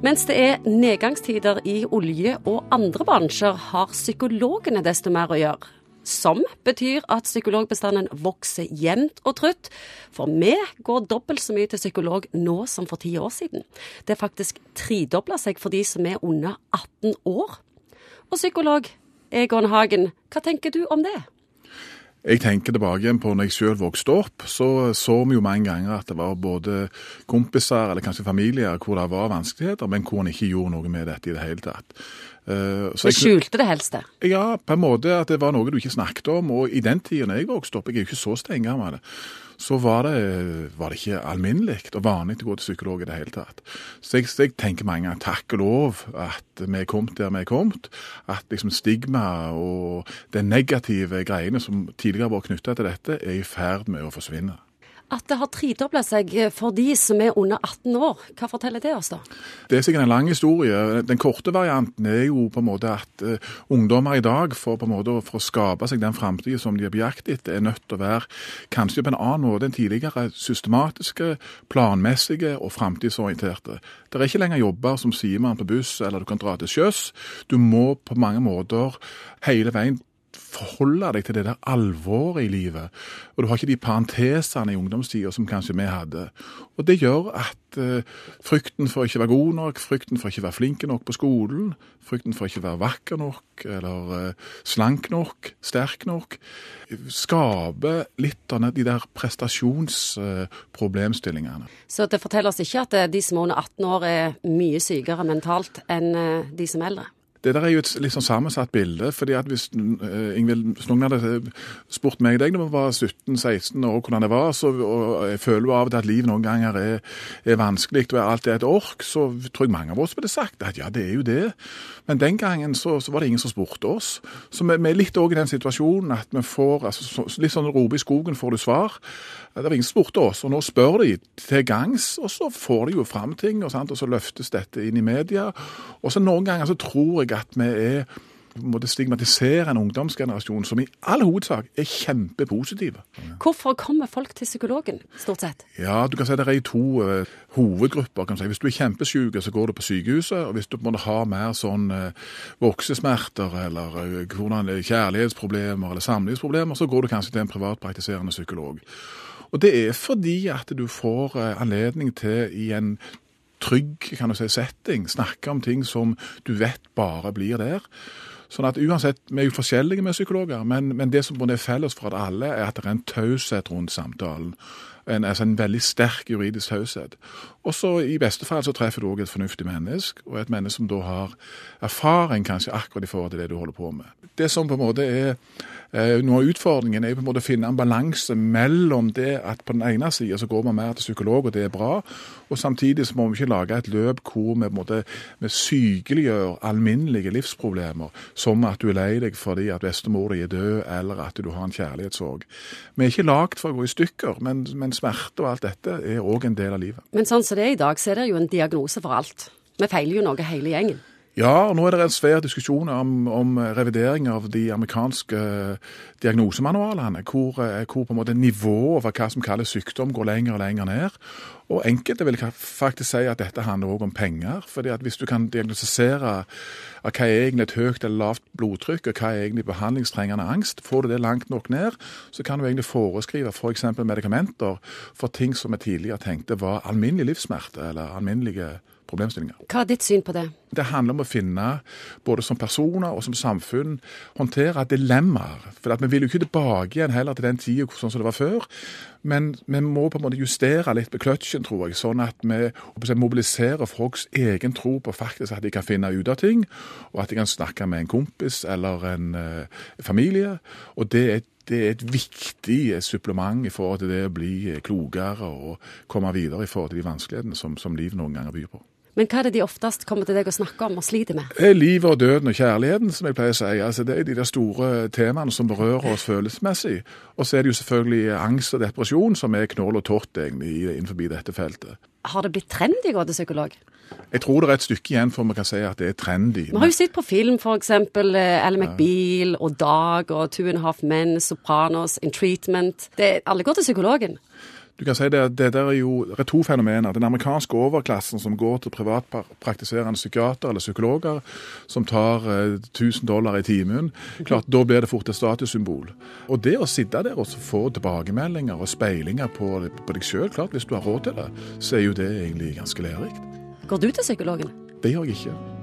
Mens det er nedgangstider i olje og andre bransjer, har psykologene desto mer å gjøre. Som betyr at psykologbestanden vokser jevnt og trutt. For vi går dobbelt så mye til psykolog nå som for ti år siden. Det er faktisk tredobla seg for de som er under 18 år. Og psykolog Egon Hagen, hva tenker du om det? Jeg tenker tilbake igjen på når jeg selv vokste opp, så så vi jo mange ganger at det var både kompiser eller kanskje familier hvor det var vanskeligheter, men hvor en ikke gjorde noe med dette i det hele tatt. Uh, så jeg skjulte det helst? det? Ja, på en måte at det var noe du ikke snakket om. Og i den tiden jeg vokste opp, jeg er jo ikke så steingammel, så var det, var det ikke alminnelig og vanlig å gå til psykolog i det hele tatt. Så jeg, jeg tenker mange ganger takk og lov at vi er kommet der vi er kommet. At liksom stigma og de negative greiene som tidligere var knytta til dette, er i ferd med å forsvinne. At det har tredobla seg for de som er under 18 år, hva forteller det oss da? Det er sikkert en lang historie. Den korte varianten er jo på en måte at uh, ungdommer i dag, for, på en måte, for å skape seg den framtida som de er på jakt er nødt til å være kanskje på en annen måte enn tidligere systematiske, planmessige og framtidsorienterte. Det er ikke lenger jobber som sier man på buss eller du kan dra til sjøs. Du må på mange måter hele veien forholde deg til det der alvoret i livet. Og du har ikke de parentesene i ungdomstida som kanskje vi hadde. Og det gjør at uh, frykten for ikke å være god nok, frykten for ikke å være flink nok på skolen, frykten for ikke å være vakker nok eller uh, slank nok, sterk nok, skaper litt av de der prestasjonsproblemstillingene. Så det forteller oss ikke at de som er under 18 år er mye sykere mentalt enn de som er eldre? Det der er jo et litt sånn sammensatt bilde. fordi at Hvis uh, Ingvild, hvis noen hadde spurt meg deg da vi var 17-16 år hvordan det var, så, og jeg føler jo av og til at livet noen ganger er, er vanskelig og alt er et ork, så tror jeg mange av oss ville sagt at ja, det er jo det. Men den gangen så, så var det ingen som spurte oss. Så vi, vi er litt òg i den situasjonen at vi får altså, Litt sånn rope i skogen får du svar. Det var ingen som spurte oss, og nå spør de til gangs, og så får de jo fram ting, og, og så løftes dette inn i media. Og så noen ganger så tror jeg at vi er måtte stigmatisere en ungdomsgenerasjon som i all hovedsak er kjempepositive. Hvorfor kommer folk til psykologen, stort sett? Ja, du kan si Det er i to uh, hovedgrupper. kan du si. Hvis du er kjempesyk, så går du på sykehuset. og Hvis du måtte ha mer sånn uh, voksesmerter eller uh, kjærlighetsproblemer eller samlivsproblemer, så går du kanskje til en privatpraktiserende psykolog. Og Det er fordi at du får anledning til i en trygg kan du si, setting snakke om ting som du vet bare blir der. Sånn at uansett, Vi er jo forskjellige med psykologer, men, men det som er felles for alle, er at det er en taushet rundt samtalen. En, altså en veldig sterk juridisk taushet. Og så i beste fall så treffer du òg et fornuftig menneske, og et menneske som da har erfaring kanskje akkurat i forhold til det du holder på med. Det som på en måte er Eh, noe av utfordringen er på en måte å finne en balanse mellom det at på den ene sida så går man mer til psykolog, og det er bra, og samtidig så må vi ikke lage et løp hvor vi på en måte vi sykeliggjør alminnelige livsproblemer, som at du er lei deg fordi at bestemor di er død, eller at du har en kjærlighetssorg. Vi er ikke lagd for å gå i stykker, men, men smerte og alt dette er òg en del av livet. Men sånn som det er i dag, så er det jo en diagnose for alt. Vi feiler jo noe hele gjengen. Ja, og nå er det en svær diskusjon om, om revidering av de amerikanske diagnosemanualene, hvor, eh, hvor, på en måte nivået for hva som kalles sykdom går lenger og lenger ned. Og enkelte vil faktisk si at dette handler også om penger. fordi at hvis du kan diagnostisere hva er egentlig et høyt eller lavt blodtrykk, og hva er egentlig behandlingstrengende angst, får du det langt nok ned, så kan du egentlig foreskrive f.eks. For medikamenter for ting som vi tidligere tenkte var alminnelig livssmerte eller alminnelige problemstillinger. Hva er ditt syn på det? Det handler om å finne, både som personer og som samfunn, håndtere dilemmaer. For vi vil jo ikke tilbake igjen heller til den tida sånn som det var før. Men vi må på en måte justere litt på kløtsjen, tror jeg, sånn at vi mobiliserer folks egen tro på faktisk at de kan finne ut av ting, og at de kan snakke med en kompis eller en uh, familie. Og det er det er et viktig supplement i forhold til det å bli klokere og komme videre i forhold til de vanskelighetene som, som livet noen ganger byr på. Men hva er det de oftest kommer til deg å snakke om og sliter med? Livet og døden og kjærligheten, som jeg pleier å si. Altså, det er de der store temaene som berører oss følelsesmessig. Og så er det jo selvfølgelig angst og depresjon som er knoll og egentlig innenfor dette feltet. Har det blitt trendy å gå til psykolog? Jeg tror det er et stykke igjen for vi kan si at det er trendy. Vi har jo sett på film f.eks. Ally McBeal og Dag og Two and a Half Men, Sopranos, In Treatment. Det, alle går til psykologen. Du kan si det, det der er jo er to fenomener. Den amerikanske overklassen som går til privatpraktiserende psykiater eller psykologer, som tar eh, 1000 dollar i timen, klart da blir det fort et statussymbol. Og det å sitte der og få tilbakemeldinger og speilinger på, på deg sjøl, klart hvis du har råd til det, så er jo det egentlig ganske lærerikt. Går du til psykologen? Det gjør jeg ikke.